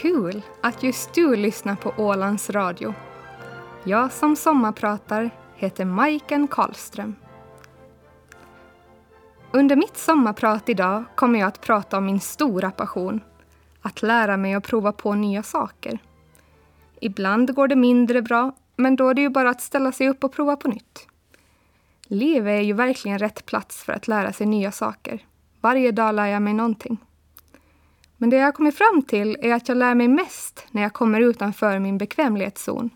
Kul att just du lyssnar på Ålands Radio. Jag som sommarpratar heter Majken Karlström. Under mitt sommarprat idag kommer jag att prata om min stora passion. Att lära mig och prova på nya saker. Ibland går det mindre bra, men då är det ju bara att ställa sig upp och prova på nytt. Livet är ju verkligen rätt plats för att lära sig nya saker. Varje dag lär jag mig någonting. Men det jag har kommit fram till är att jag lär mig mest när jag kommer utanför min bekvämlighetszon.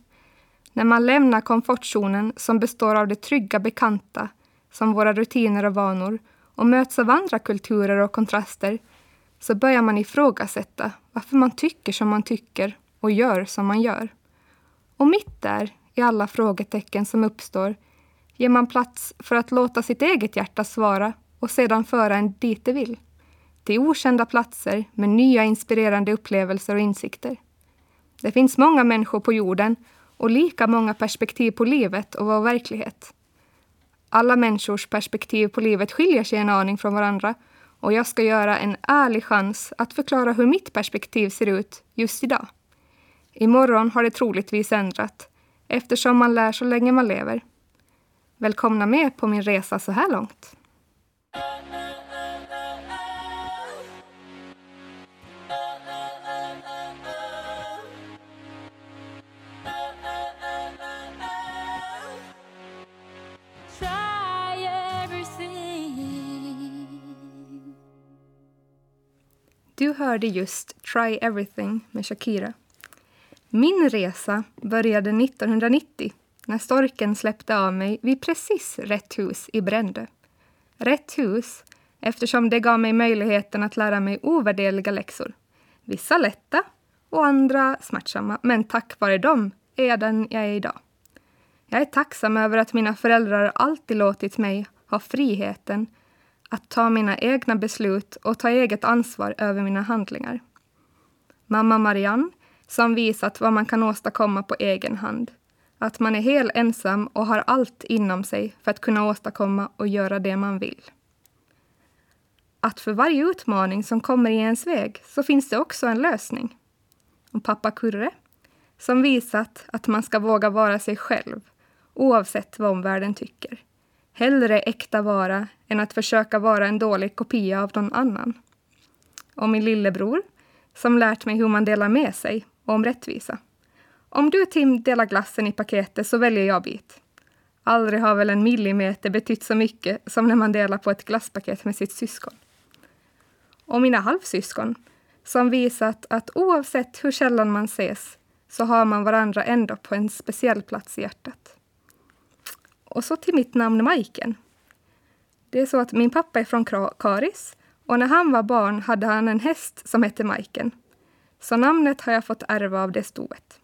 När man lämnar komfortzonen som består av det trygga bekanta, som våra rutiner och vanor, och möts av andra kulturer och kontraster, så börjar man ifrågasätta varför man tycker som man tycker och gör som man gör. Och mitt där, i alla frågetecken som uppstår, ger man plats för att låta sitt eget hjärta svara och sedan föra en dit det vill. Till okända platser med nya inspirerande upplevelser och insikter. Det finns många människor på jorden och lika många perspektiv på livet och vår verklighet. Alla människors perspektiv på livet skiljer sig en aning från varandra och jag ska göra en ärlig chans att förklara hur mitt perspektiv ser ut just idag. Imorgon har det troligtvis ändrat eftersom man lär så länge man lever. Välkomna med på min resa så här långt. Du hörde just Try Everything med Shakira. Min resa började 1990 när storken släppte av mig vid precis rätt hus i Brändö. Rätt hus eftersom det gav mig möjligheten att lära mig ovärderliga läxor. Vissa lätta och andra smärtsamma, men tack vare dem är jag den jag är idag. Jag är tacksam över att mina föräldrar alltid låtit mig ha friheten att ta mina egna beslut och ta eget ansvar över mina handlingar. Mamma Marianne, som visat vad man kan åstadkomma på egen hand. Att man är helt ensam och har allt inom sig för att kunna åstadkomma och göra det man vill. Att för varje utmaning som kommer i ens väg så finns det också en lösning. Och pappa Kurre, som visat att man ska våga vara sig själv oavsett vad omvärlden tycker. Hellre äkta vara än att försöka vara en dålig kopia av någon annan. Och min lillebror, som lärt mig hur man delar med sig och om rättvisa. Om du Tim delar glassen i paketet så väljer jag bit. Aldrig har väl en millimeter betytt så mycket som när man delar på ett glasspaket med sitt syskon. Och mina halvsyskon, som visat att oavsett hur sällan man ses så har man varandra ändå på en speciell plats i hjärtat. Och så till mitt namn Majken. Det är så att min pappa är från Karis och när han var barn hade han en häst som hette Majken. Så namnet har jag fått ärva av det stoet.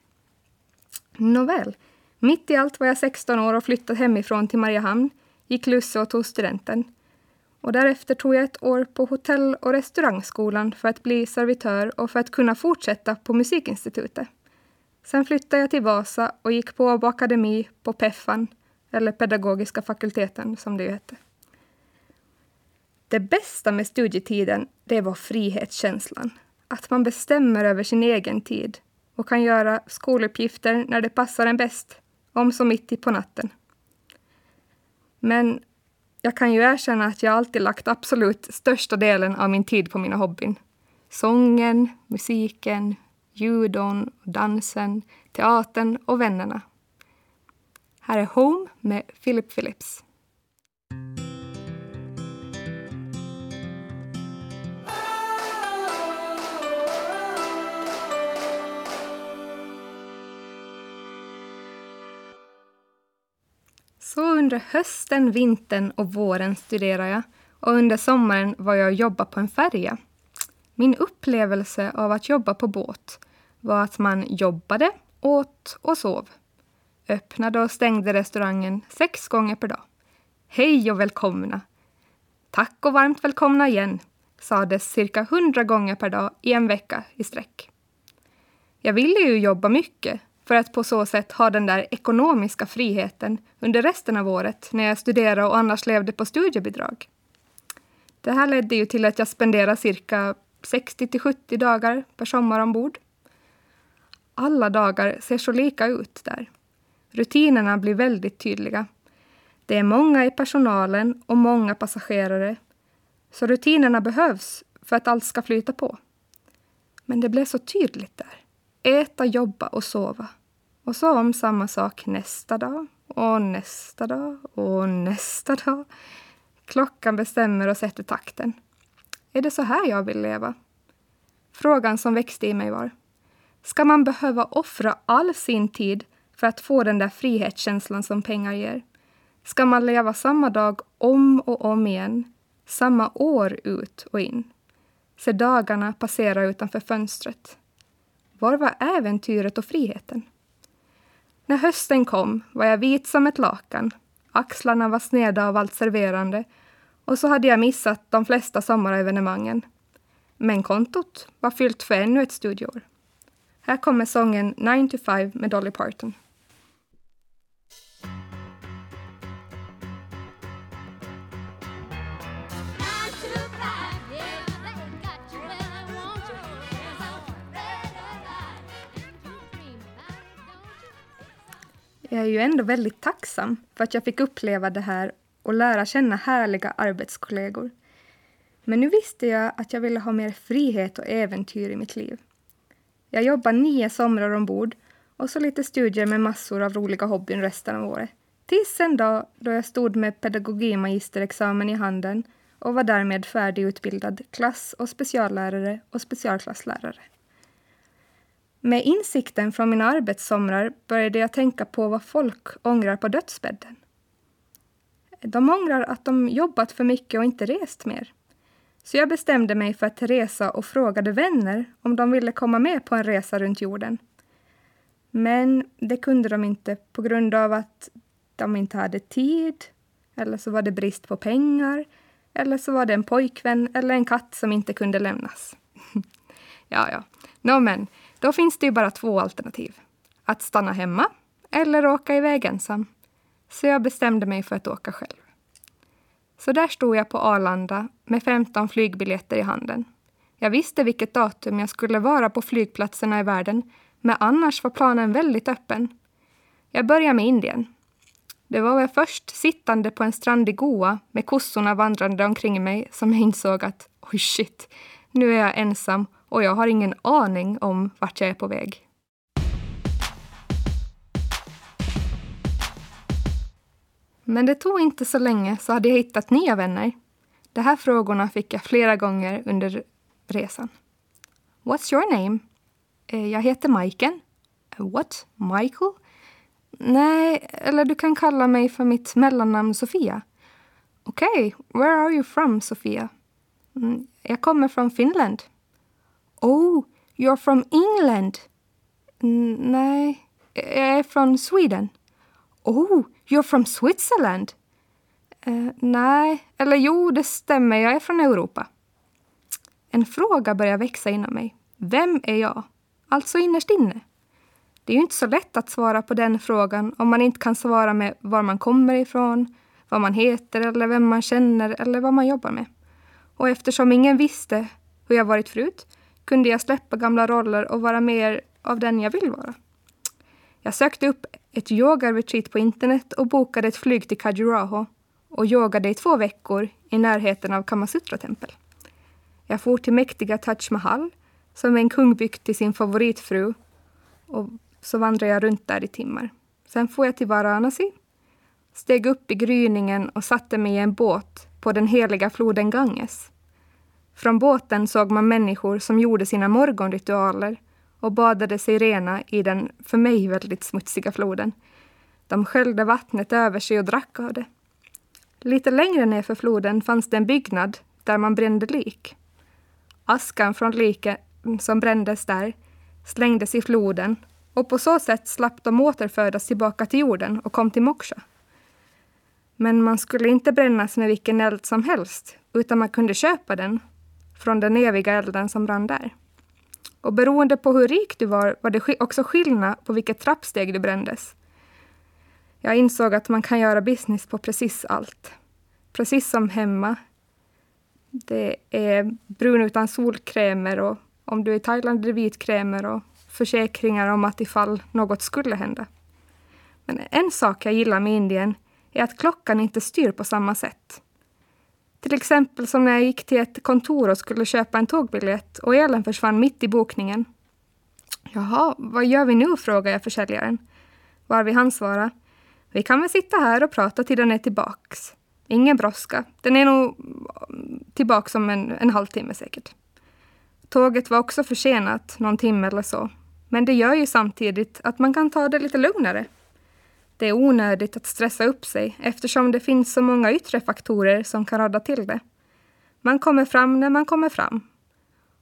Nåväl, mitt i allt var jag 16 år och flyttade hemifrån till Mariehamn, gick Lusse och tog studenten. Och därefter tog jag ett år på hotell och restaurangskolan för att bli servitör och för att kunna fortsätta på Musikinstitutet. Sen flyttade jag till Vasa och gick på Åbo akademi på Peffan eller pedagogiska fakulteten som det ju hette. Det bästa med studietiden, det var frihetskänslan. Att man bestämmer över sin egen tid och kan göra skoluppgifter när det passar en bäst, om så mitt i på natten. Men jag kan ju erkänna att jag alltid lagt absolut största delen av min tid på mina hobbyn. Sången, musiken, judon, dansen, teatern och vännerna. Här är Home med Philip Phillips. Så under hösten, vintern och våren studerade jag och under sommaren var jag och jobbade på en färja. Min upplevelse av att jobba på båt var att man jobbade, åt och sov öppnade och stängde restaurangen sex gånger per dag. Hej och välkomna! Tack och varmt välkomna igen, sades cirka hundra gånger per dag i en vecka i sträck. Jag ville ju jobba mycket för att på så sätt ha den där ekonomiska friheten under resten av året när jag studerade och annars levde på studiebidrag. Det här ledde ju till att jag spenderade cirka 60 till 70 dagar per sommar ombord. Alla dagar ser så lika ut där. Rutinerna blir väldigt tydliga. Det är många i personalen och många passagerare. Så rutinerna behövs för att allt ska flyta på. Men det blev så tydligt där. Äta, jobba och sova. Och så om samma sak nästa dag och nästa dag och nästa dag. Klockan bestämmer och sätter takten. Är det så här jag vill leva? Frågan som växte i mig var, ska man behöva offra all sin tid för att få den där frihetskänslan som pengar ger? Ska man leva samma dag om och om igen, samma år ut och in? Se dagarna passera utanför fönstret. Var var äventyret och friheten? När hösten kom var jag vit som ett lakan. Axlarna var sneda av allt serverande och så hade jag missat de flesta sommarevenemangen. Men kontot var fyllt för ännu ett studieår. Här kommer sången 9 to 5 med Dolly Parton. Jag är ju ändå väldigt tacksam för att jag fick uppleva det här och lära känna härliga arbetskollegor. Men nu visste jag att jag ville ha mer frihet och äventyr i mitt liv. Jag jobbar nio somrar ombord och så lite studier med massor av roliga hobbyn resten av året. Tills en dag då jag stod med pedagogimagisterexamen i handen och var därmed färdigutbildad klass och speciallärare och specialklasslärare. Med insikten från mina arbetssomrar började jag tänka på vad folk ångrar på dödsbädden. De ångrar att de jobbat för mycket och inte rest mer. Så jag bestämde mig för att resa och frågade vänner om de ville komma med på en resa runt jorden. Men det kunde de inte på grund av att de inte hade tid, eller så var det brist på pengar, eller så var det en pojkvän eller en katt som inte kunde lämnas. ja, ja. Nå men, då finns det ju bara två alternativ. Att stanna hemma eller åka iväg ensam. Så jag bestämde mig för att åka själv. Så där stod jag på Arlanda med 15 flygbiljetter i handen. Jag visste vilket datum jag skulle vara på flygplatserna i världen, men annars var planen väldigt öppen. Jag började med Indien. Det var väl först sittande på en strand i Goa med kossorna vandrande omkring mig som jag insåg att oj shit, nu är jag ensam och jag har ingen aning om vart jag är på väg. Men det tog inte så länge så hade jag hittat nya vänner. De här frågorna fick jag flera gånger under resan. What's your name? Eh, jag heter Majken. Eh, what? Michael? Nej, eller du kan kalla mig för mitt mellannamn Sofia. Okej, okay, where are you from, Sofia? Mm, jag kommer från Finland. Oh, you're from England? N nej, jag är från Sweden. Oh, you're from Switzerland? Uh, nej, eller jo, det stämmer, jag är från Europa. En fråga börjar växa inom mig. Vem är jag? Alltså innerst inne. Det är ju inte så lätt att svara på den frågan om man inte kan svara med var man kommer ifrån, vad man heter eller vem man känner eller vad man jobbar med. Och eftersom ingen visste hur jag varit förut kunde jag släppa gamla roller och vara mer av den jag vill vara. Jag sökte upp ett yoga-retreat på internet och bokade ett flyg till Khajuraho och yogade i två veckor i närheten av Kamasutra-tempel. Jag for till mäktiga Taj Mahal som en kung byggt till sin favoritfru och så vandrade jag runt där i timmar. Sen for jag till Varanasi, steg upp i gryningen och satte mig i en båt på den heliga floden Ganges. Från båten såg man människor som gjorde sina morgonritualer och badade sig rena i den för mig väldigt smutsiga floden. De sköljde vattnet över sig och drack av det. Lite längre ner för floden fanns det en byggnad där man brände lik. Askan från liken som brändes där slängdes i floden och på så sätt slapp de återfödas tillbaka till jorden och kom till moksha. Men man skulle inte brännas med vilken eld som helst, utan man kunde köpa den från den eviga elden som brann där. Och beroende på hur rik du var var det också skillnad på vilket trappsteg du brändes. Jag insåg att man kan göra business på precis allt. Precis som hemma. Det är brun utan solkrämer och om du är i Thailand är det vitkrämer och försäkringar om att ifall något skulle hända. Men en sak jag gillar med Indien är att klockan inte styr på samma sätt. Till exempel som när jag gick till ett kontor och skulle köpa en tågbiljett och elen försvann mitt i bokningen. Jaha, vad gör vi nu? frågade jag försäljaren. Varvid han svarade. Vi kan väl sitta här och prata till den är tillbaks. Ingen brådska. Den är nog mm, tillbaks om en, en halvtimme säkert. Tåget var också försenat, någon timme eller så. Men det gör ju samtidigt att man kan ta det lite lugnare. Det är onödigt att stressa upp sig eftersom det finns så många yttre faktorer som kan råda till det. Man kommer fram när man kommer fram.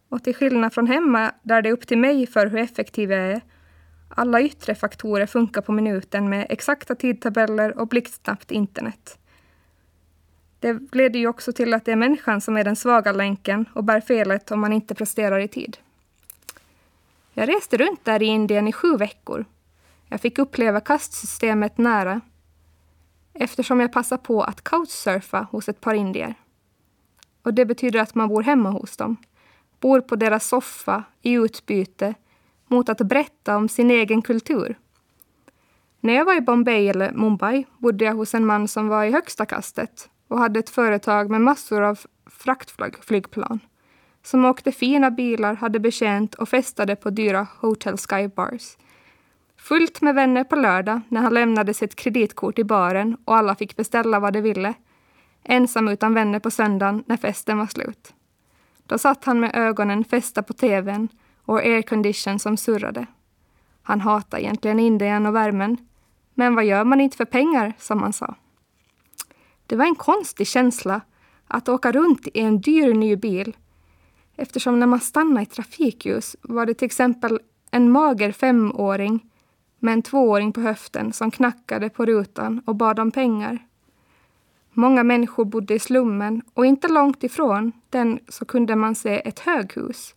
Och till skillnad från hemma, där det är upp till mig för hur effektiv jag är, alla yttre faktorer funkar på minuten med exakta tidtabeller och blixtsnabbt internet. Det leder ju också till att det är människan som är den svaga länken och bär felet om man inte presterar i tid. Jag reste runt där i Indien i sju veckor. Jag fick uppleva kastsystemet nära eftersom jag passade på att couchsurfa hos ett par indier. Och det betyder att man bor hemma hos dem. Bor på deras soffa i utbyte mot att berätta om sin egen kultur. När jag var i Bombay eller Mumbai bodde jag hos en man som var i högsta kastet och hade ett företag med massor av fraktflygplan som åkte fina bilar, hade betjänt och festade på dyra Hotel Sky Bars. Fullt med vänner på lördag när han lämnade sitt kreditkort i baren och alla fick beställa vad de ville. Ensam utan vänner på söndagen när festen var slut. Då satt han med ögonen fästa på tvn och aircondition som surrade. Han hatade egentligen Indien och värmen. Men vad gör man inte för pengar, som han sa. Det var en konstig känsla att åka runt i en dyr ny bil eftersom när man stannade i trafikljus var det till exempel en mager femåring med en tvååring på höften som knackade på rutan och bad om pengar. Många människor bodde i slummen och inte långt ifrån den så kunde man se ett höghus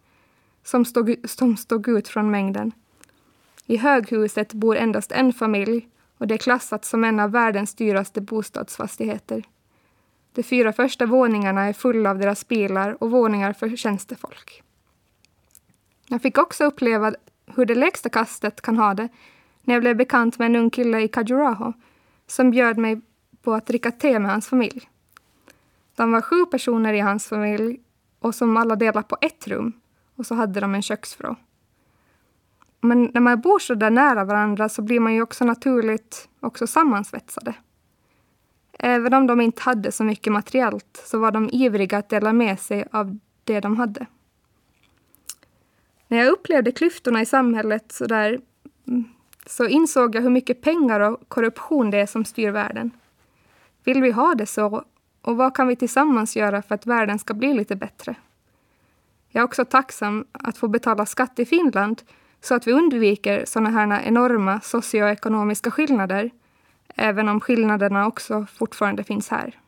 som stod, som stod ut från mängden. I höghuset bor endast en familj och det är klassat som en av världens dyraste bostadsfastigheter. De fyra första våningarna är fulla av deras bilar och våningar för tjänstefolk. Jag fick också uppleva hur det lägsta kastet kan ha det när jag blev bekant med en ung kille i Khajuraho som bjöd mig på att dricka te med hans familj. De var sju personer i hans familj och som alla delade på ett rum och så hade de en köksvrå. Men när man bor så där nära varandra så blir man ju också naturligt också sammansvetsade. Även om de inte hade så mycket materiellt så var de ivriga att dela med sig av det de hade. När jag upplevde klyftorna i samhället så, där, mm, så insåg jag hur mycket pengar och korruption det är som styr världen. Vill vi ha det så? Och vad kan vi tillsammans göra för att världen ska bli lite bättre? Jag är också tacksam att få betala skatt i Finland så att vi undviker sådana här enorma socioekonomiska skillnader, även om skillnaderna också fortfarande finns här.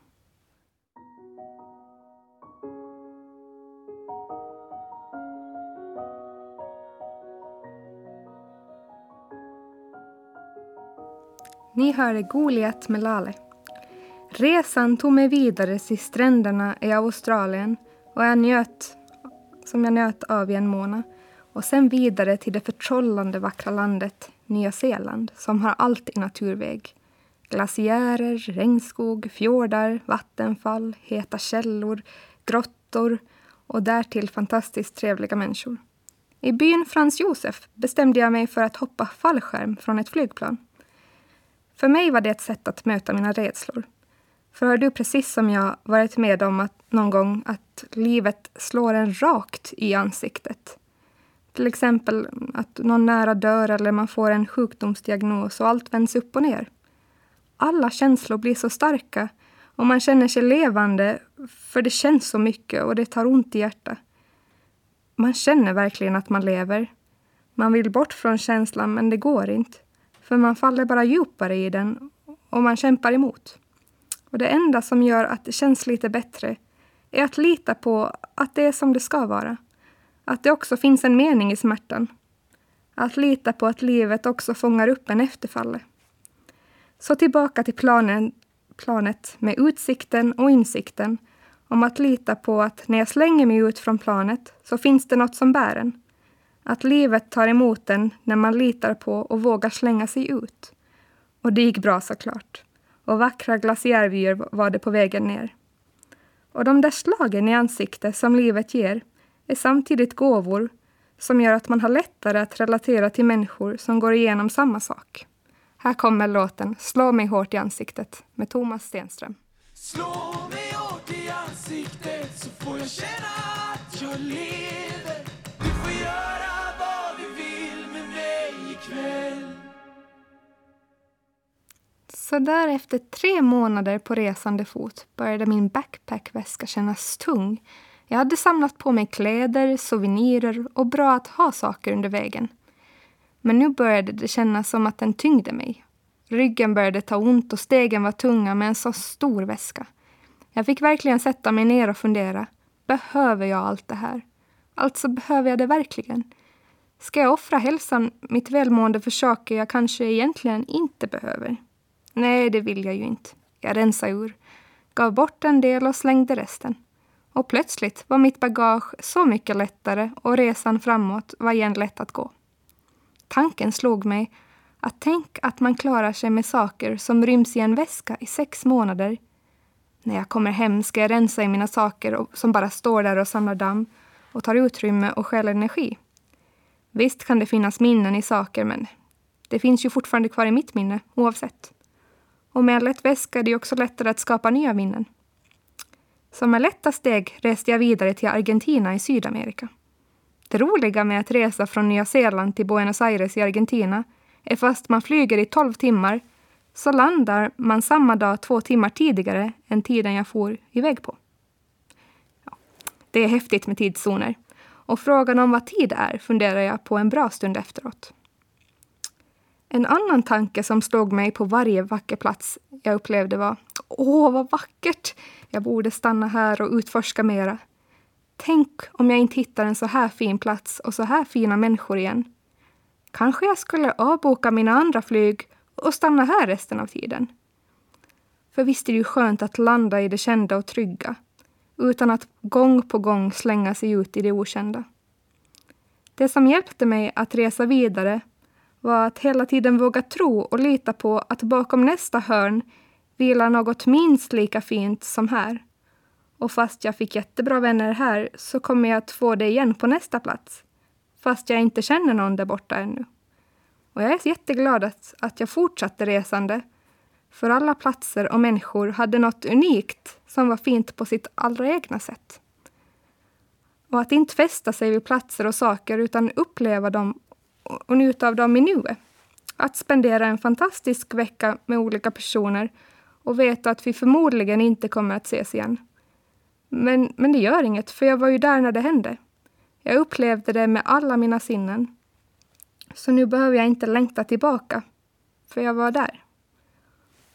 Ni hörde Goliat med Lale. Resan tog mig vidare till stränderna i Australien och jag njöt, som jag njöt av i en månad och sen vidare till det förtrollande vackra landet Nya Zeeland som har allt i naturväg. Glaciärer, regnskog, fjordar, vattenfall, heta källor, grottor och därtill fantastiskt trevliga människor. I byn Frans Josef bestämde jag mig för att hoppa fallskärm från ett flygplan. För mig var det ett sätt att möta mina rädslor. För har du precis som jag varit med om att någon gång att livet slår en rakt i ansiktet? Till exempel att någon nära dör eller man får en sjukdomsdiagnos och allt vänds upp och ner. Alla känslor blir så starka och man känner sig levande för det känns så mycket och det tar ont i hjärtat. Man känner verkligen att man lever. Man vill bort från känslan men det går inte. För man faller bara djupare i den och man kämpar emot. Och det enda som gör att det känns lite bättre är att lita på att det är som det ska vara. Att det också finns en mening i smärtan. Att lita på att livet också fångar upp en efterfalle. Så tillbaka till planen, planet med utsikten och insikten Om att lita på att när jag slänger mig ut från planet så finns det något som bär en. Att livet tar emot en när man litar på och vågar slänga sig ut. Och det gick bra såklart. Och vackra glaciärvyer var det på vägen ner. Och de där slagen i ansiktet som livet ger är samtidigt gåvor som gör att man har lättare att relatera till människor som går igenom samma sak. Här kommer låten Slå mig hårt i ansiktet med Thomas Stenström. Slå mig hårt i ansiktet så får jag känna att jag lever. Så där efter tre månader på resande fot började min backpackväska kännas tung. Jag hade samlat på mig kläder, souvenirer och bra att ha saker under vägen. Men nu började det kännas som att den tyngde mig. Ryggen började ta ont och stegen var tunga med en så stor väska. Jag fick verkligen sätta mig ner och fundera. Behöver jag allt det här? Alltså, behöver jag det verkligen? Ska jag offra hälsan, mitt välmående för saker jag kanske egentligen inte behöver? Nej, det vill jag ju inte. Jag rensade ur, gav bort en del och slängde resten. Och plötsligt var mitt bagage så mycket lättare och resan framåt var igen lätt att gå. Tanken slog mig att tänk att man klarar sig med saker som ryms i en väska i sex månader. När jag kommer hem ska jag rensa i mina saker som bara står där och samlar damm och tar utrymme och stjäl energi. Visst kan det finnas minnen i saker, men det finns ju fortfarande kvar i mitt minne oavsett. Och med en lätt väska är det också lättare att skapa nya minnen. Så med lätta steg reste jag vidare till Argentina i Sydamerika. Det roliga med att resa från Nya Zeeland till Buenos Aires i Argentina är fast man flyger i 12 timmar så landar man samma dag två timmar tidigare än tiden jag for iväg på. Ja, det är häftigt med tidszoner. Och frågan om vad tid är funderar jag på en bra stund efteråt. En annan tanke som slog mig på varje vacker plats jag upplevde var Åh, vad vackert! Jag borde stanna här och utforska mera. Tänk om jag inte hittar en så här fin plats och så här fina människor igen. Kanske jag skulle avboka mina andra flyg och stanna här resten av tiden. För visst är det ju skönt att landa i det kända och trygga utan att gång på gång slänga sig ut i det okända. Det som hjälpte mig att resa vidare var att hela tiden våga tro och lita på att bakom nästa hörn vilar något minst lika fint som här. Och fast jag fick jättebra vänner här så kommer jag att få det igen på nästa plats. Fast jag inte känner någon där borta ännu. Och jag är jätteglad att, att jag fortsatte resande. För alla platser och människor hade något unikt som var fint på sitt allra egna sätt. Och att inte fästa sig vid platser och saker utan uppleva dem och njuta av dem i nuet. Att spendera en fantastisk vecka med olika personer och veta att vi förmodligen inte kommer att ses igen. Men, men det gör inget, för jag var ju där när det hände. Jag upplevde det med alla mina sinnen. Så nu behöver jag inte längta tillbaka, för jag var där.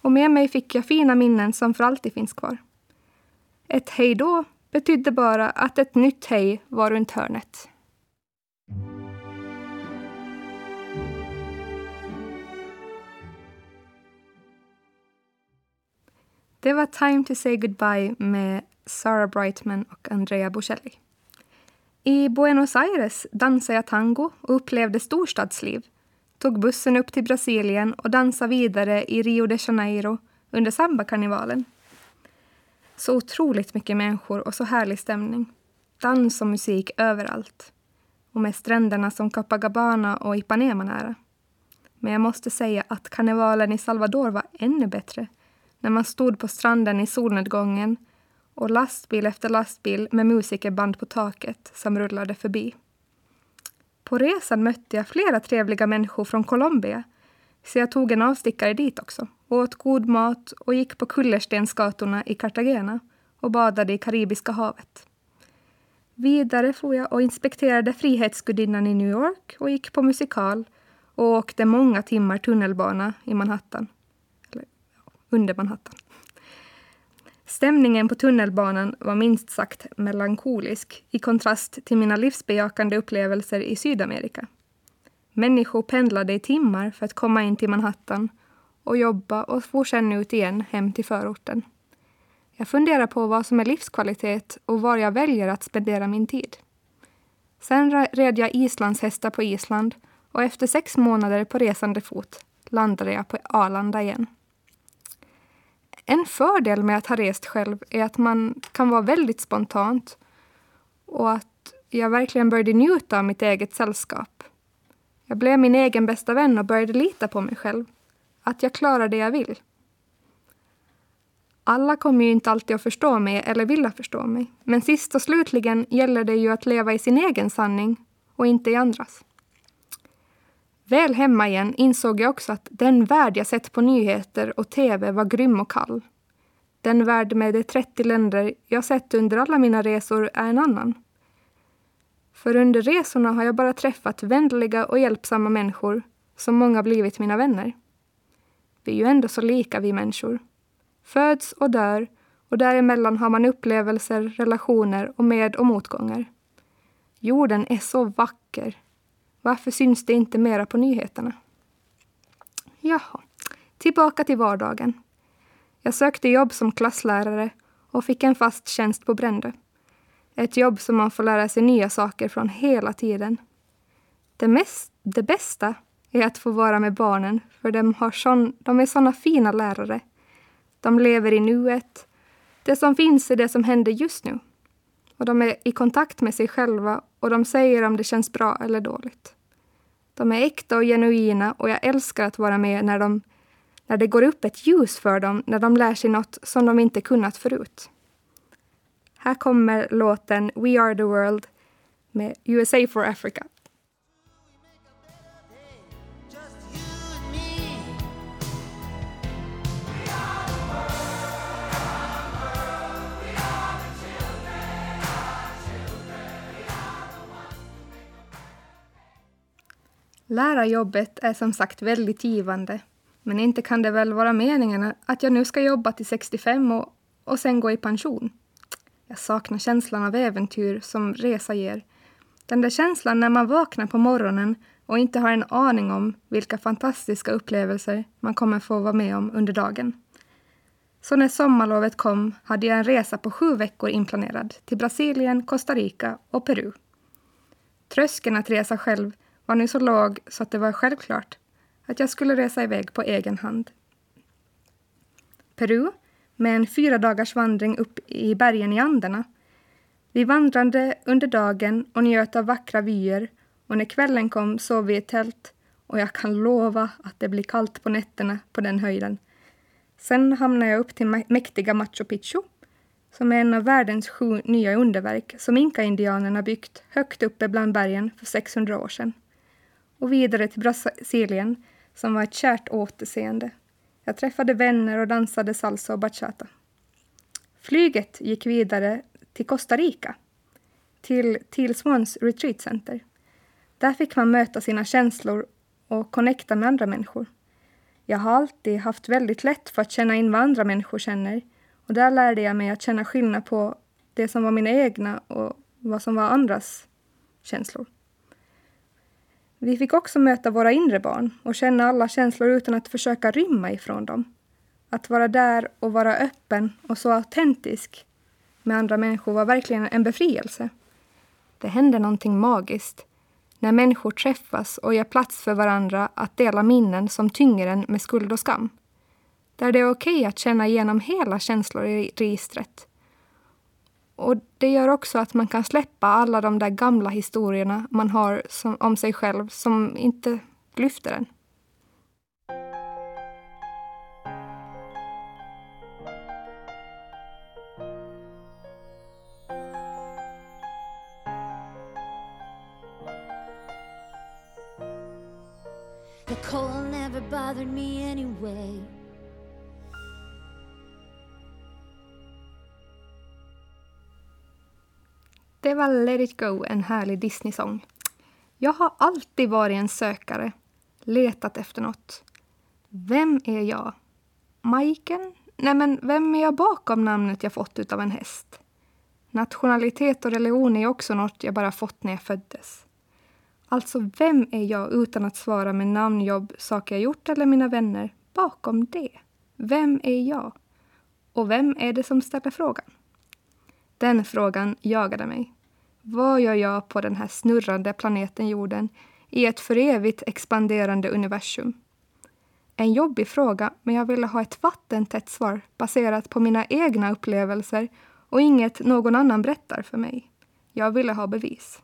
Och med mig fick jag fina minnen som för alltid finns kvar. Ett hej då betydde bara att ett nytt hej var runt hörnet. Det var Time to say goodbye med Sarah Brightman och Andrea Bocelli. I Buenos Aires dansade jag tango och upplevde storstadsliv. Tog bussen upp till Brasilien och dansade vidare i Rio de Janeiro under sambakarnevalen. Så otroligt mycket människor och så härlig stämning. Dans och musik överallt. Och med stränderna som Copacabana och Ipanema nära. Men jag måste säga att karnevalen i Salvador var ännu bättre när man stod på stranden i solnedgången och lastbil efter lastbil med musikerband på taket som rullade förbi. På resan mötte jag flera trevliga människor från Colombia så jag tog en avstickare dit också, åt god mat och gick på kullerstensgatorna i Cartagena och badade i Karibiska havet. Vidare for jag och inspekterade Frihetsgudinnan i New York och gick på musikal och åkte många timmar tunnelbana i Manhattan under Manhattan. Stämningen på tunnelbanan var minst sagt melankolisk i kontrast till mina livsbejakande upplevelser i Sydamerika. Människor pendlade i timmar för att komma in till Manhattan och jobba och for sedan ut igen hem till förorten. Jag funderar på vad som är livskvalitet och var jag väljer att spendera min tid. Sen red jag islandshästar på Island och efter sex månader på resande fot landade jag på Arlanda igen. En fördel med att ha rest själv är att man kan vara väldigt spontant och att jag verkligen började njuta av mitt eget sällskap. Jag blev min egen bästa vän och började lita på mig själv. Att jag klarar det jag vill. Alla kommer ju inte alltid att förstå mig eller vilja förstå mig. Men sist och slutligen gäller det ju att leva i sin egen sanning och inte i andras. Väl hemma igen insåg jag också att den värld jag sett på nyheter och tv var grym och kall. Den värld med de 30 länder jag sett under alla mina resor är en annan. För under resorna har jag bara träffat vänliga och hjälpsamma människor som många blivit mina vänner. Vi är ju ändå så lika vi människor. Föds och dör och däremellan har man upplevelser, relationer och med och motgångar. Jorden är så vacker. Varför syns det inte mera på nyheterna? Jaha, tillbaka till vardagen. Jag sökte jobb som klasslärare och fick en fast tjänst på Brändö. Ett jobb som man får lära sig nya saker från hela tiden. Det, mest, det bästa är att få vara med barnen, för de, har sån, de är såna fina lärare. De lever i nuet. Det som finns är det som händer just nu. Och de är i kontakt med sig själva och de säger om det känns bra eller dåligt. De är äkta och genuina och jag älskar att vara med när, de, när det går upp ett ljus för dem, när de lär sig något som de inte kunnat förut. Här kommer låten We are the world med USA for Africa. Lärarjobbet är som sagt väldigt givande. Men inte kan det väl vara meningen att jag nu ska jobba till 65 och, och sen gå i pension? Jag saknar känslan av äventyr som resa ger. Den där känslan när man vaknar på morgonen och inte har en aning om vilka fantastiska upplevelser man kommer få vara med om under dagen. Så när sommarlovet kom hade jag en resa på sju veckor inplanerad till Brasilien, Costa Rica och Peru. Tröskeln att resa själv var nu så låg så att det var självklart att jag skulle resa iväg på egen hand. Peru, med en fyra dagars vandring upp i bergen i Anderna. Vi vandrade under dagen och njöt av vackra vyer och när kvällen kom sov vi i tält och jag kan lova att det blir kallt på nätterna på den höjden. Sen hamnade jag upp till mäktiga Machu Picchu som är en av världens sju nya underverk som inka-indianerna byggt högt uppe bland bergen för 600 år sedan och vidare till Brasilien som var ett kärt återseende. Jag träffade vänner och dansade salsa och bachata. Flyget gick vidare till Costa Rica, till Teal Swans Retreat Center. Där fick man möta sina känslor och connecta med andra människor. Jag har alltid haft väldigt lätt för att känna in vad andra människor känner och där lärde jag mig att känna skillnad på det som var mina egna och vad som var andras känslor. Vi fick också möta våra inre barn och känna alla känslor utan att försöka rymma ifrån dem. Att vara där och vara öppen och så autentisk med andra människor var verkligen en befrielse. Det hände någonting magiskt när människor träffas och ger plats för varandra att dela minnen som tynger en med skuld och skam. Där det är okej okay att känna igenom hela känslor i registret och det gör också att man kan släppa alla de där gamla historierna man har som, om sig själv som inte lyfter en. The cold never bothered me anyway Det var Let it go, en härlig Disney-sång. Jag har alltid varit en sökare, letat efter något. Vem är jag? Majken? Nej, men vem är jag bakom namnet jag fått utav en häst? Nationalitet och religion är också något jag bara fått när jag föddes. Alltså, vem är jag utan att svara med namn, jobb, saker jag gjort eller mina vänner bakom det? Vem är jag? Och vem är det som ställer frågan? Den frågan jagade mig. Vad gör jag på den här snurrande planeten jorden i ett för evigt expanderande universum? En jobbig fråga, men jag ville ha ett vattentätt svar baserat på mina egna upplevelser och inget någon annan berättar för mig. Jag ville ha bevis.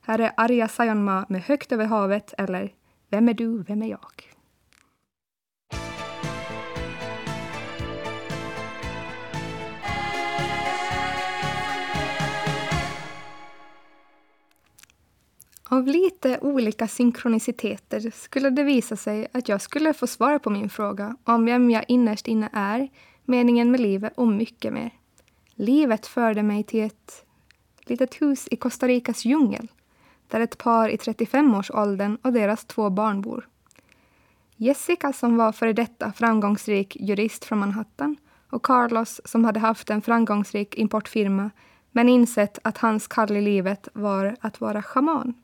Här är Arja Saijonmaa med Högt över havet eller Vem är du, vem är jag? Av lite olika synkroniciteter skulle det visa sig att jag skulle få svar på min fråga om vem jag innerst inne är, meningen med livet och mycket mer. Livet förde mig till ett litet hus i Costa Ricas djungel där ett par i 35-årsåldern och deras två barn bor. Jessica som var före detta framgångsrik jurist från Manhattan och Carlos som hade haft en framgångsrik importfirma men insett att hans kall i livet var att vara schaman.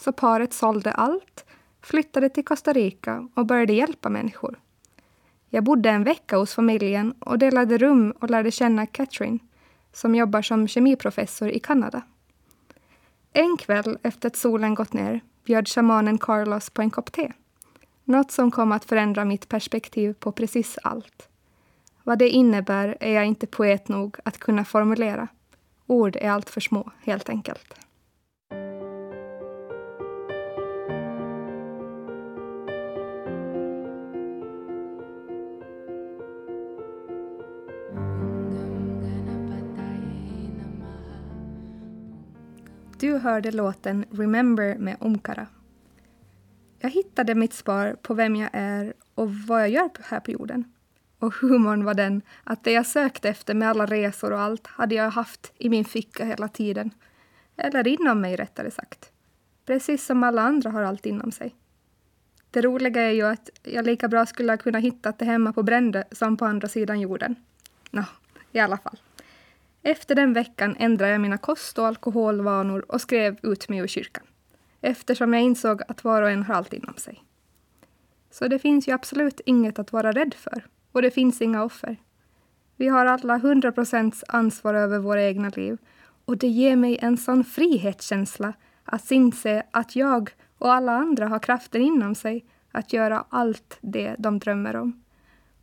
Så paret sålde allt, flyttade till Costa Rica och började hjälpa människor. Jag bodde en vecka hos familjen och delade rum och lärde känna Catherine som jobbar som kemiprofessor i Kanada. En kväll efter att solen gått ner bjöd shamanen Carlos på en kopp te. Något som kom att förändra mitt perspektiv på precis allt. Vad det innebär är jag inte poet nog att kunna formulera. Ord är allt för små, helt enkelt. Du hörde låten Remember med Omkara. Jag hittade mitt svar på vem jag är och vad jag gör här på jorden. Och humorn var den att det jag sökte efter med alla resor och allt hade jag haft i min ficka hela tiden. Eller inom mig rättare sagt. Precis som alla andra har allt inom sig. Det roliga är ju att jag lika bra skulle ha kunnat hitta det hemma på Brände som på andra sidan jorden. Nå, i alla fall. Efter den veckan ändrade jag mina kost och alkoholvanor och skrev ut mig ur kyrkan. Eftersom jag insåg att var och en har allt inom sig. Så det finns ju absolut inget att vara rädd för. Och det finns inga offer. Vi har alla 100 procents ansvar över våra egna liv. Och det ger mig en sån frihetskänsla att inse att jag och alla andra har kraften inom sig att göra allt det de drömmer om.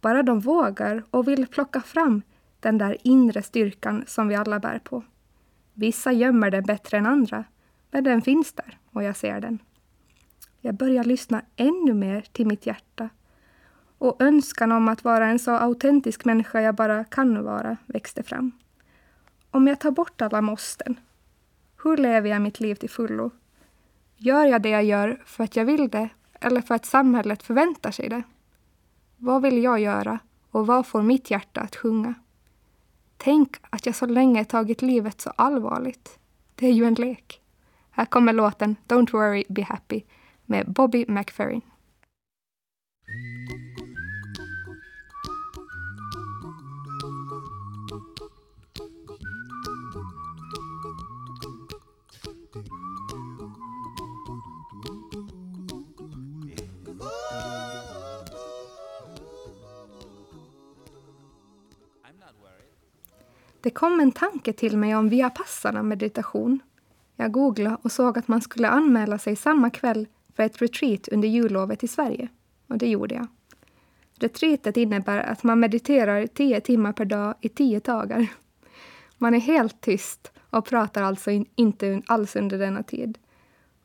Bara de vågar och vill plocka fram den där inre styrkan som vi alla bär på. Vissa gömmer den bättre än andra, men den finns där och jag ser den. Jag börjar lyssna ännu mer till mitt hjärta och önskan om att vara en så autentisk människa jag bara kan vara växte fram. Om jag tar bort alla måsten, hur lever jag mitt liv till fullo? Gör jag det jag gör för att jag vill det eller för att samhället förväntar sig det? Vad vill jag göra och vad får mitt hjärta att sjunga? Tänk att jag så länge tagit livet så allvarligt. Det är ju en lek. Här kommer låten Don't worry, be happy med Bobby McFerrin. Det kom en tanke till mig om Vipassana meditation. Jag googlade och såg att man skulle anmäla sig samma kväll för ett retreat under jullovet i Sverige. Och det gjorde jag. Retreatet innebär att man mediterar tio timmar per dag i tio dagar. Man är helt tyst och pratar alltså inte alls under denna tid.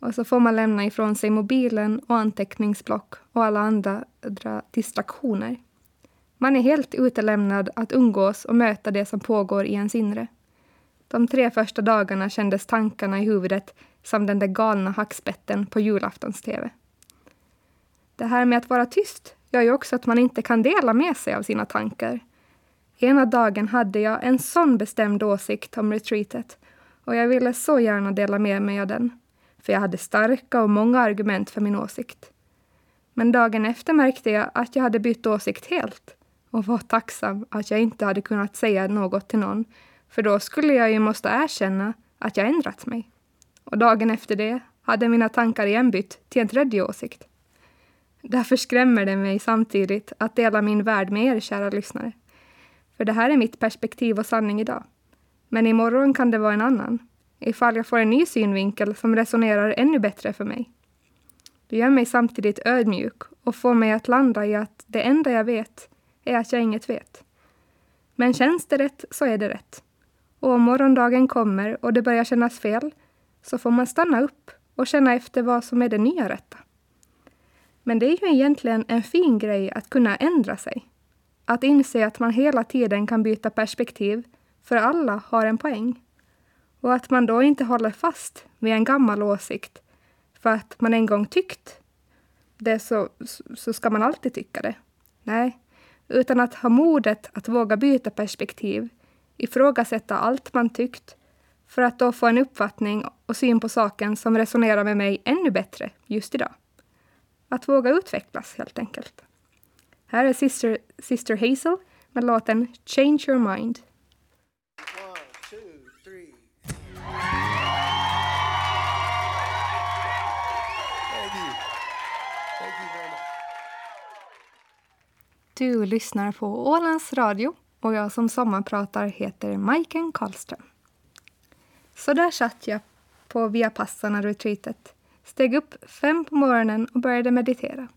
Och så får man lämna ifrån sig mobilen och anteckningsblock och alla andra distraktioner. Man är helt utelämnad att umgås och möta det som pågår i ens inre. De tre första dagarna kändes tankarna i huvudet som den där galna hackspetten på julaftons-tv. Det här med att vara tyst gör ju också att man inte kan dela med sig av sina tankar. Ena dagen hade jag en sån bestämd åsikt om retreatet och jag ville så gärna dela med mig av den, för jag hade starka och många argument för min åsikt. Men dagen efter märkte jag att jag hade bytt åsikt helt och var tacksam att jag inte hade kunnat säga något till någon, för då skulle jag ju måste erkänna att jag ändrat mig. Och dagen efter det hade mina tankar igen bytt till en tredje åsikt. Därför skrämmer det mig samtidigt att dela min värld med er, kära lyssnare. För För det här är mitt perspektiv och sanning idag. Men imorgon kan det vara en annan, ifall jag får en ny synvinkel som resonerar ännu bättre för mig. Det gör mig samtidigt ödmjuk och får mig att landa i att det enda jag vet är att jag inget vet. Men känns det rätt så är det rätt. Och om morgondagen kommer och det börjar kännas fel så får man stanna upp och känna efter vad som är det nya rätta. Men det är ju egentligen en fin grej att kunna ändra sig. Att inse att man hela tiden kan byta perspektiv, för alla har en poäng. Och att man då inte håller fast vid en gammal åsikt för att man en gång tyckt det så, så ska man alltid tycka det. Nej, utan att ha modet att våga byta perspektiv, ifrågasätta allt man tyckt, för att då få en uppfattning och syn på saken som resonerar med mig ännu bättre just idag. Att våga utvecklas helt enkelt. Här är Sister, Sister Hazel med låten Change Your Mind. Du lyssnar på Ålands Radio och jag som sommarpratar heter Majken Karlström. Så där satt jag på Vipassana-retreatet, steg upp fem på morgonen och började meditera.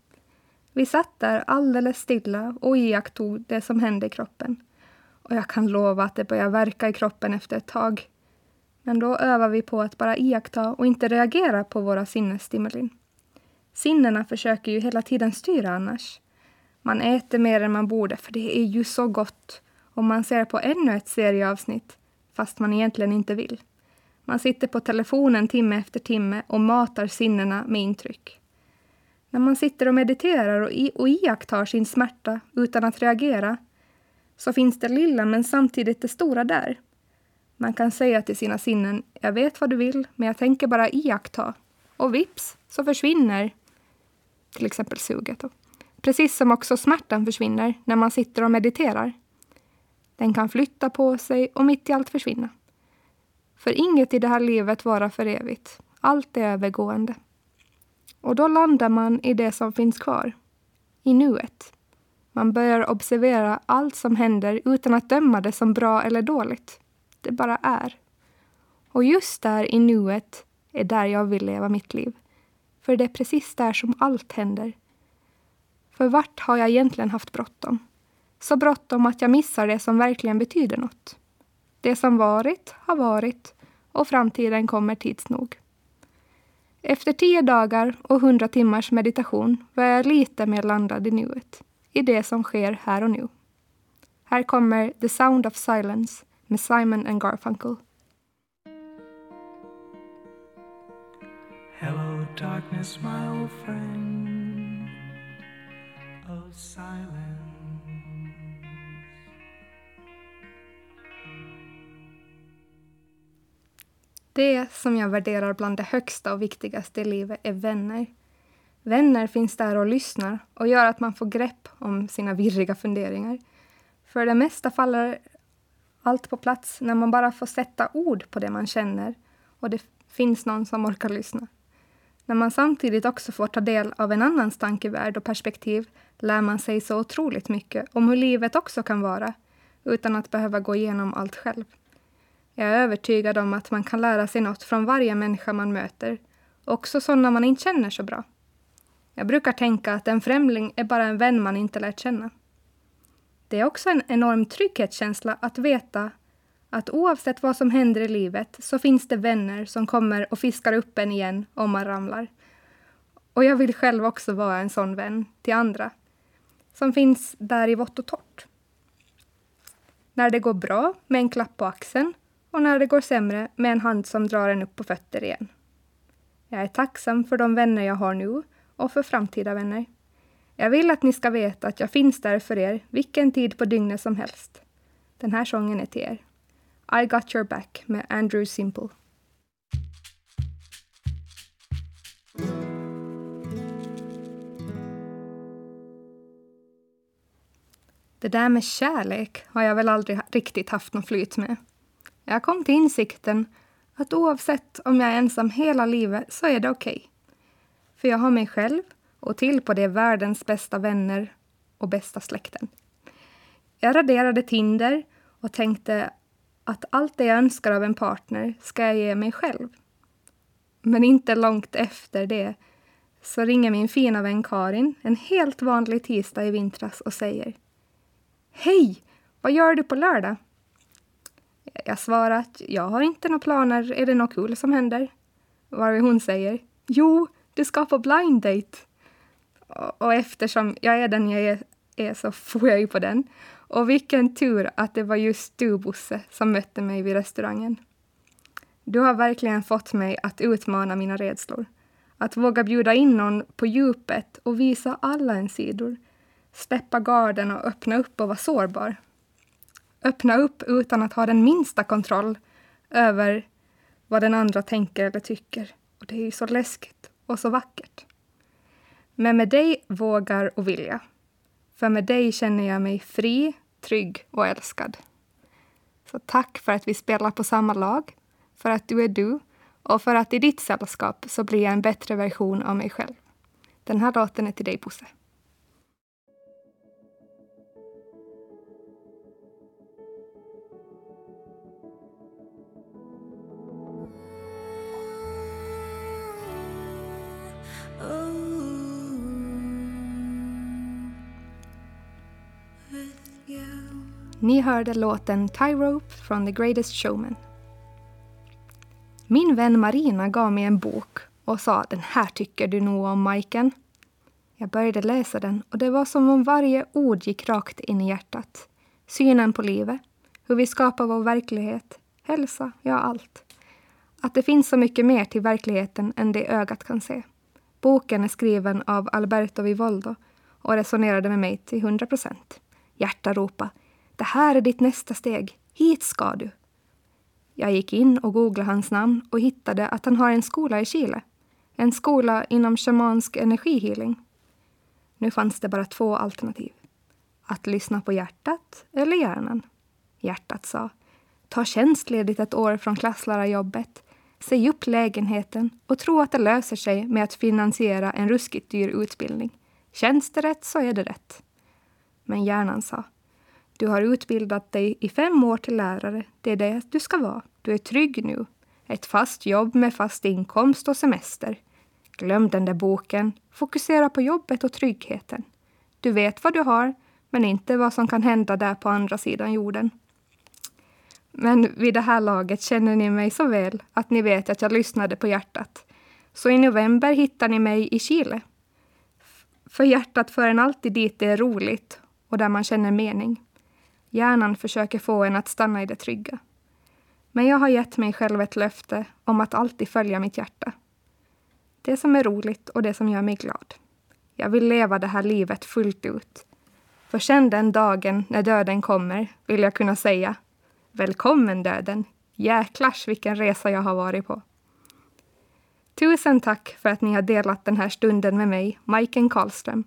Vi satt där alldeles stilla och iakttog det som hände i kroppen. Och jag kan lova att det börjar verka i kroppen efter ett tag. Men då övar vi på att bara iaktta och inte reagera på våra sinnesstimulin. Sinnena försöker ju hela tiden styra annars. Man äter mer än man borde, för det är ju så gott. Och man ser på ännu ett serieavsnitt, fast man egentligen inte vill. Man sitter på telefonen timme efter timme och matar sinnena med intryck. När man sitter och mediterar och, i, och iakttar sin smärta utan att reagera så finns det lilla men samtidigt det stora där. Man kan säga till sina sinnen, jag vet vad du vill, men jag tänker bara iaktta. Och vips så försvinner till exempel suget. Precis som också smärtan försvinner när man sitter och mediterar. Den kan flytta på sig och mitt i allt försvinna. För inget i det här livet varar för evigt. Allt är övergående. Och då landar man i det som finns kvar. I nuet. Man börjar observera allt som händer utan att döma det som bra eller dåligt. Det bara är. Och just där i nuet är där jag vill leva mitt liv. För det är precis där som allt händer. För vart har jag egentligen haft bråttom? Så bråttom att jag missar det som verkligen betyder något. Det som varit har varit och framtiden kommer tids nog. Efter tio dagar och hundra timmars meditation var jag lite mer landad i nuet, i det som sker här och nu. Här kommer The Sound of Silence med Simon and Garfunkel. Hello darkness my old friend det som jag värderar bland det högsta och viktigaste i livet är vänner. Vänner finns där och lyssnar och gör att man får grepp om sina virriga funderingar. För det mesta faller allt på plats när man bara får sätta ord på det man känner och det finns någon som orkar lyssna. När man samtidigt också får ta del av en annans tankevärld och perspektiv lär man sig så otroligt mycket om hur livet också kan vara utan att behöva gå igenom allt själv. Jag är övertygad om att man kan lära sig något från varje människa man möter, också sådana man inte känner så bra. Jag brukar tänka att en främling är bara en vän man inte lärt känna. Det är också en enorm trygghetskänsla att veta att oavsett vad som händer i livet så finns det vänner som kommer och fiskar upp en igen om man ramlar. Och jag vill själv också vara en sån vän till andra, som finns där i vått och torrt. När det går bra med en klapp på axeln och när det går sämre med en hand som drar en upp på fötter igen. Jag är tacksam för de vänner jag har nu och för framtida vänner. Jag vill att ni ska veta att jag finns där för er vilken tid på dygnet som helst. Den här sången är till er. I got your back med Andrew Simple. Det där med kärlek har jag väl aldrig riktigt haft någon flyt med. Jag kom till insikten att oavsett om jag är ensam hela livet så är det okej. Okay. För jag har mig själv och till på det världens bästa vänner och bästa släkten. Jag raderade Tinder och tänkte att allt det jag önskar av en partner ska jag ge mig själv. Men inte långt efter det så ringer min fina vän Karin en helt vanlig tisdag i vintras och säger Hej! Vad gör du på lördag? Jag svarar att jag har inte några planer. Är det något kul som händer? Varvid hon säger Jo, du ska på blind date. Och eftersom jag är den jag är, är så får jag ju på den. Och vilken tur att det var just du, Bosse, som mötte mig vid restaurangen. Du har verkligen fått mig att utmana mina rädslor. Att våga bjuda in någon på djupet och visa alla en sidor. Släppa garden och öppna upp och vara sårbar. Öppna upp utan att ha den minsta kontroll över vad den andra tänker eller tycker. Och det är ju så läskigt och så vackert. Men med dig vågar och vill jag. För med dig känner jag mig fri, trygg och älskad. Så tack för att vi spelar på samma lag, för att du är du och för att i ditt sällskap så blir jag en bättre version av mig själv. Den här låten är till dig, Bosse. Ni hörde låten Tie-Rope från The Greatest Showman. Min vän Marina gav mig en bok och sa den här tycker du nog om, Majken. Jag började läsa den och det var som om varje ord gick rakt in i hjärtat. Synen på livet, hur vi skapar vår verklighet, hälsa, ja allt. Att det finns så mycket mer till verkligheten än det ögat kan se. Boken är skriven av Alberto Vivoldo och resonerade med mig till 100 procent. Hjärta ropa det här är ditt nästa steg. Hit ska du. Jag gick in och googlade hans namn och hittade att han har en skola i Chile. En skola inom shamansk energihealing. Nu fanns det bara två alternativ. Att lyssna på hjärtat eller hjärnan. Hjärtat sa Ta tjänstledigt ett år från klasslärarjobbet. Säg upp lägenheten och tro att det löser sig med att finansiera en ruskigt dyr utbildning. Känns det rätt så är det rätt. Men hjärnan sa du har utbildat dig i fem år till lärare. Det är det du ska vara. Du är trygg nu. Ett fast jobb med fast inkomst och semester. Glöm den där boken. Fokusera på jobbet och tryggheten. Du vet vad du har, men inte vad som kan hända där på andra sidan jorden. Men vid det här laget känner ni mig så väl att ni vet att jag lyssnade på hjärtat. Så i november hittar ni mig i Chile. För hjärtat för en alltid dit det är roligt och där man känner mening. Hjärnan försöker få en att stanna i det trygga. Men jag har gett mig själv ett löfte om att alltid följa mitt hjärta. Det som är roligt och det som gör mig glad. Jag vill leva det här livet fullt ut. För sen den dagen när döden kommer vill jag kunna säga Välkommen döden! Jäklars vilken resa jag har varit på. Tusen tack för att ni har delat den här stunden med mig, Majken Karlström.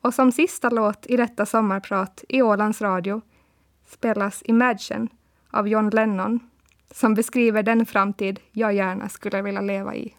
Och som sista låt i detta sommarprat i Ålands Radio spelas Imagine av John Lennon som beskriver den framtid jag gärna skulle vilja leva i.